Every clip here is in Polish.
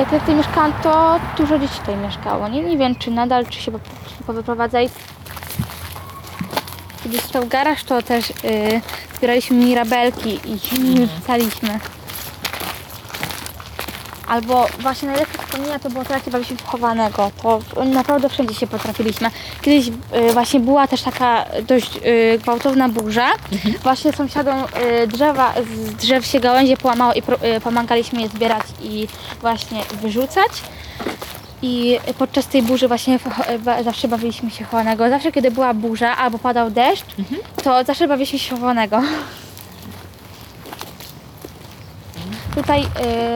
jak ja tutaj mieszkałam, to dużo dzieci tutaj mieszkało. Nie, nie wiem, czy nadal, czy się po prostu powyprowadzali. Kiedy stał garaż, to też y, zbieraliśmy mirabelki i rzucaliśmy. Albo właśnie najlepsze to było to, jak się bawiliśmy w chowanego. To naprawdę wszędzie się potrafiliśmy. Kiedyś y, właśnie była też taka dość y, gwałtowna burza. Właśnie sąsiadom y, drzewa, z drzew się gałęzie połamało i pro, y, pomagaliśmy je zbierać i właśnie wyrzucać. I podczas tej burzy właśnie zawsze bawiliśmy się chowanego. Zawsze kiedy była burza albo padał deszcz, to zawsze bawiliśmy się chowanego. Tutaj y,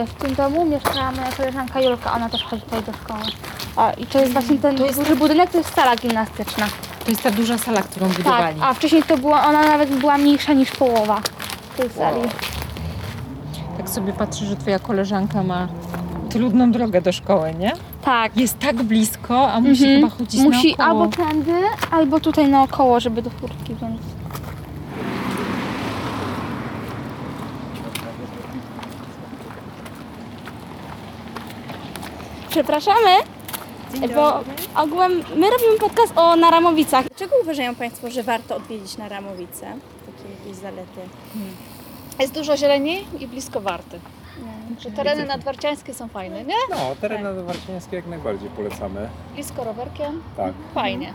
w tym domu mieszkała moja koleżanka Julka, ona też chodzi tutaj do szkoły. A, I to jest właśnie ten duży budynek, to jest sala gimnastyczna. To jest ta duża sala, którą Tak, budowali. a wcześniej to była, ona nawet była mniejsza niż połowa tej sali. Tak sobie patrzę, że twoja koleżanka ma trudną drogę do szkoły, nie? Tak. Jest tak blisko, a musi Mhm. chyba chodzić Musi naokoło. albo tędy, albo tutaj naokoło, żeby do furtki, więc... Przepraszamy, bo ogółem my robimy podcast o Naramowicach. Dlaczego uważają Państwo, że warto odwiedzić Naramowice? Takie jakieś zalety. Jest dużo zieleni i blisko Warty. Że tereny nadwarciańskie są fajne, nie? No, teren nadwarciański jak najbardziej polecamy. Blisko rowerkiem. Tak. Fajnie.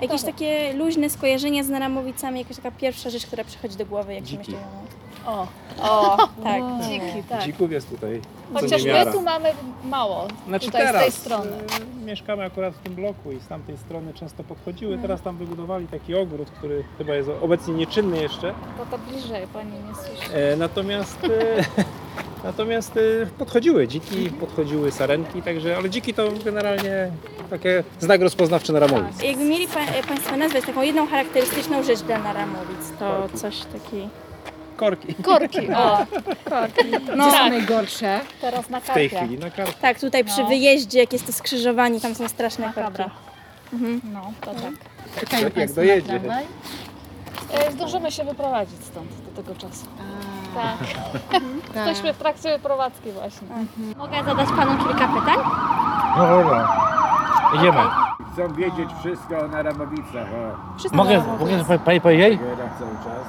Jakieś takie luźne skojarzenia z Naramowicami, jakaś taka pierwsza rzecz, która przychodzi do głowy, jak się myśli o... O, o, Tak. dziki, tak. Dzików jest tutaj co Chociaż my niemiara. tu mamy mało, Znaczy tutaj teraz z tej strony. y, mieszkamy akurat w tym bloku i z tamtej strony często podchodziły. Mhm. Teraz tam wybudowali taki ogród, który chyba jest obecnie nieczynny jeszcze. To to bliżej, pani nie słyszy. E, natomiast e, natomiast e, podchodziły dziki, podchodziły sarenki, także, ale dziki to generalnie takie znak rozpoznawczy na Ramowic. Jakby mieli pa Państwo nazwać taką jedną charakterystyczną rzecz dla Naramowic, to coś takiej... Korki. Korki, o, No, są najgorsze. teraz na W tej karpia. chwili na kartę. Tak, tutaj przy No. wyjeździe, jak jest to skrzyżowanie, tam są straszne korki. Dobra. Mhm. No, to tak. Czekają Jak Państwo dojedzie. tramwaj? E, Zdążymy się wyprowadzić stąd do tego czasu. Tak. Tak. Jesteśmy w trakcie wyprowadzki właśnie. Mogę zadać panu kilka pytań? No dobra. Idziemy. Chcą wiedzieć wszystko o Naramowicach, o Mogę, mogę pani- pani powiedzieć? górach cały czas.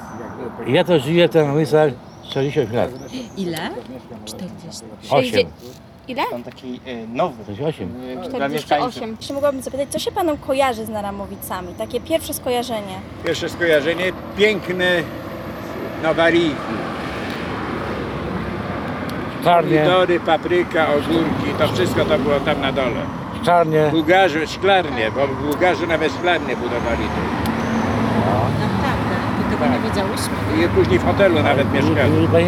Jak Ja to żyję ten łysak 40 lat. Ile? 8. Ile? Tam taki y, nowy 48. y, dla mieszkańców. 48. Jeszcze mogłabym zapytać, co się Panu kojarzy z Naramowicami? Takie pierwsze skojarzenie. Pierwsze skojarzenie, piękne Nowariki. Czarnie, Pomidory, papryka, ogórki, to wszystko to było tam na dole. Czarnie. Bułgarze, szklarnie, bo Bułgarze nawet szklarnie budowali tu. Naprawdę, my tego nie wiedziałyśmy. I później w hotelu nawet mieszkali. Pani?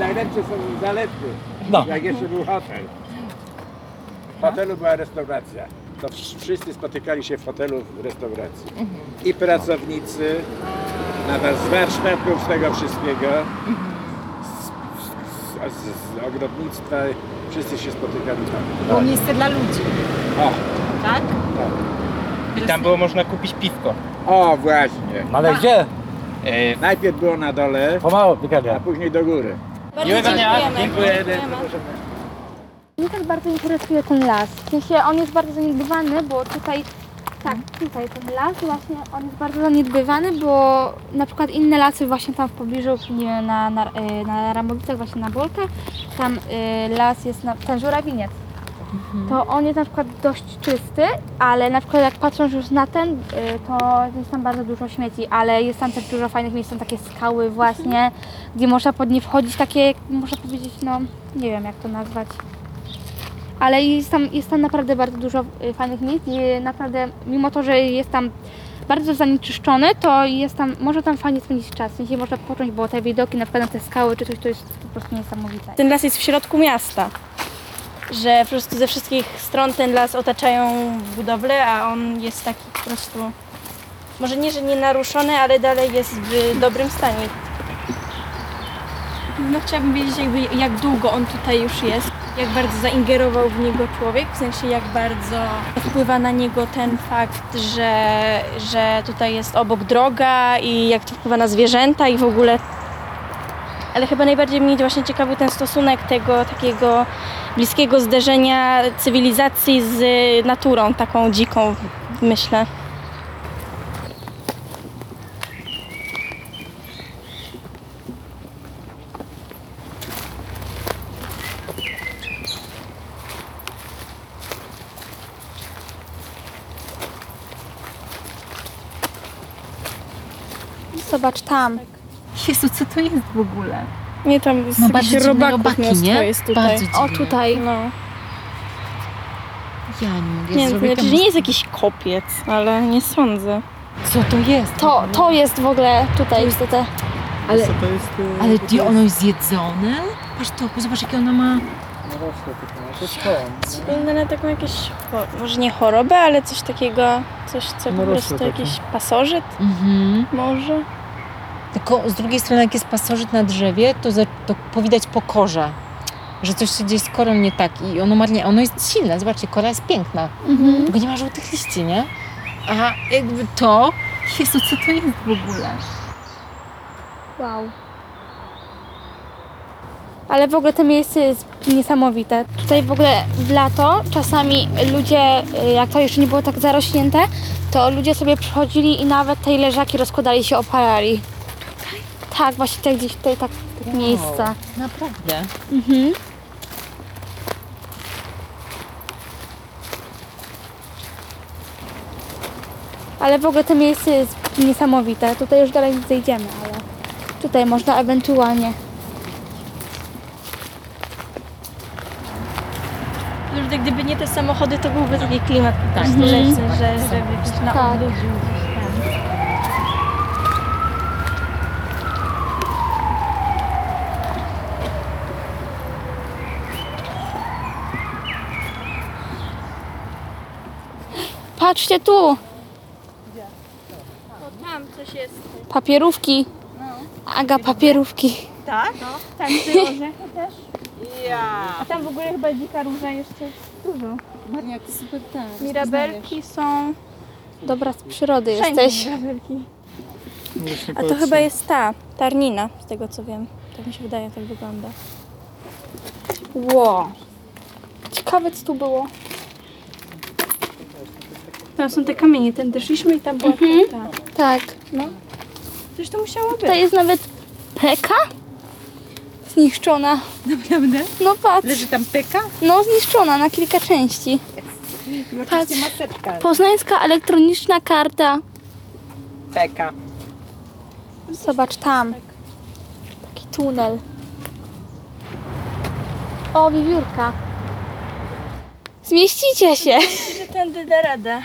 Najlepsze są zalety, No. jak jeszcze był hotel. W hotelu była restauracja. To wsz- wszyscy spotykali się w hotelu w restauracji. I pracownicy, nawet z warsztatów, z tego wszystkiego, z, z, z, ogrodnictwa, wszyscy się spotykali tam. Było miejsce dla ludzi, O, tak? I tam było można kupić piwko. o właśnie. Ale gdzie? Y, Najpierw było na dole, Pomału, a później do góry. Bardzo Miłego dnia. Dziękuję. Mnie też bardzo interesuje ten las. W sensie on jest bardzo zaniedbywany, bo tutaj, tak, tutaj ten las właśnie, on jest bardzo zaniedbywany, bo na przykład inne lasy właśnie tam w pobliżu, nie wiem, na, na, y, na Ramowicach, właśnie na Bolkach, tam y, las jest, na, ten żurawiniec, to on jest na przykład dość czysty, ale na przykład jak patrząc już na ten, y, to jest tam bardzo dużo śmieci, ale jest tam też dużo fajnych miejsc, są takie skały właśnie, gdzie można pod nie wchodzić, takie, można powiedzieć, no, nie wiem jak to nazwać. Ale jest tam, jest tam naprawdę bardzo dużo y, fajnych miejsc i naprawdę, mimo to, że jest tam bardzo zanieczyszczony, to jest tam, może tam fajnie spędzić czas. W sensie można począć, bo te widoki na przykład na te skały czy coś, to jest po prostu niesamowite. Ten las jest w środku miasta. Że po prostu ze wszystkich stron ten las otaczają budowle, a on jest taki po prostu. Może nie, że nie naruszony, ale dalej jest w dobrym stanie. No chciałabym wiedzieć jakby jak długo on tutaj już jest, jak bardzo zaingerował w niego człowiek, w sensie jak bardzo wpływa na niego ten fakt, że, że tutaj jest obok droga i jak to wpływa na zwierzęta i w ogóle ale chyba najbardziej mnie właśnie ciekawy ten stosunek tego takiego bliskiego zderzenia cywilizacji z naturą, taką dziką, myślę. Zobacz tam. Jezu, co to jest w ogóle? Nie tam z No dziwne robaków robaki, mnóstwo nie? jest tutaj. Bardzo dziwne. O, tutaj. No. Ja nie mogę Nie, to zrobić znaczy, nie jest jakiś kopiec, ale nie sądzę. Co to jest? To, to jest w ogóle tutaj, niestety. Ale, Co to jest? y, ale to gdzie jest- ono jest zjedzone? Patrz to, zobacz jakie ono ma... No jest. Wygląda na taką jakieś, może nie chorobę, ale coś takiego, coś co No po prostu jakiś pasożyt Mhm. może. Tylko z drugiej strony, jak jest pasożyt na drzewie, to, za, to powidać po korze, że coś się dzieje z korą nie tak i ono marnie, ono jest silne, zobaczcie, kora jest piękna, Mhm. tylko nie ma żółtych liści, nie? A jakby to, Jezu, co to jest w ogóle? Wow. Ale w ogóle to miejsce jest niesamowite. Tutaj w ogóle w lato czasami ludzie, y, jak to jeszcze nie było tak zarośnięte, to ludzie sobie przychodzili i nawet tej leżaki rozkładali się, opalali. Tutaj? Tak, właśnie tak gdzieś tutaj tak miejsca. Naprawdę. Mhm. Ale w ogóle to miejsce jest niesamowite. Tutaj już dalej nie zejdziemy, ale tutaj można ewentualnie. Gdyby nie te samochody, to byłby taki klimat po prostu, Mhm. że, że, że, że wiesz, na Tak gdzieś tam. Patrzcie tu! Tam coś jest. Papierówki. Aga, papierówki. Tak? No. Orzechy też. A tam w ogóle chyba dzika róża jeszcze dużo. Maria, ty super tak. Mirabelki są. Dobra, z przyrody Wszędzie jesteś. mirabelki. A to chyba jest ta, tarnina, z tego co wiem. Tak mi się wydaje, tak wygląda. Wow. Ciekawe co tu było. Tam są te kamienie, tędy szliśmy i tam była ta. Tak. Coś to musiało być. Tutaj jest nawet peka zniszczona. Naprawdę? No patrz. Leży tam peka? No zniszczona na kilka części. Patrz. maseczka. Poznańska elektroniczna karta. Peka. Zobacz tam. Taki tunel. O, wiewiórka. Zmieścicie się. że tędy da radę.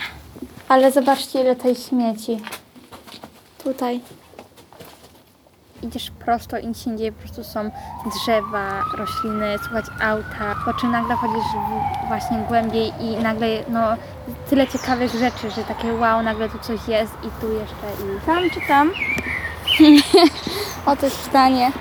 Ale zobaczcie ile tej śmieci. Tutaj. Idziesz prosto i nic się nie dzieje, po prostu są drzewa, rośliny, słuchać auta, po czym nagle chodzisz właśnie głębiej i nagle no tyle ciekawych rzeczy, że takie wow, nagle tu coś jest i tu jeszcze i... Tam czy tam? O, to jest pytanie.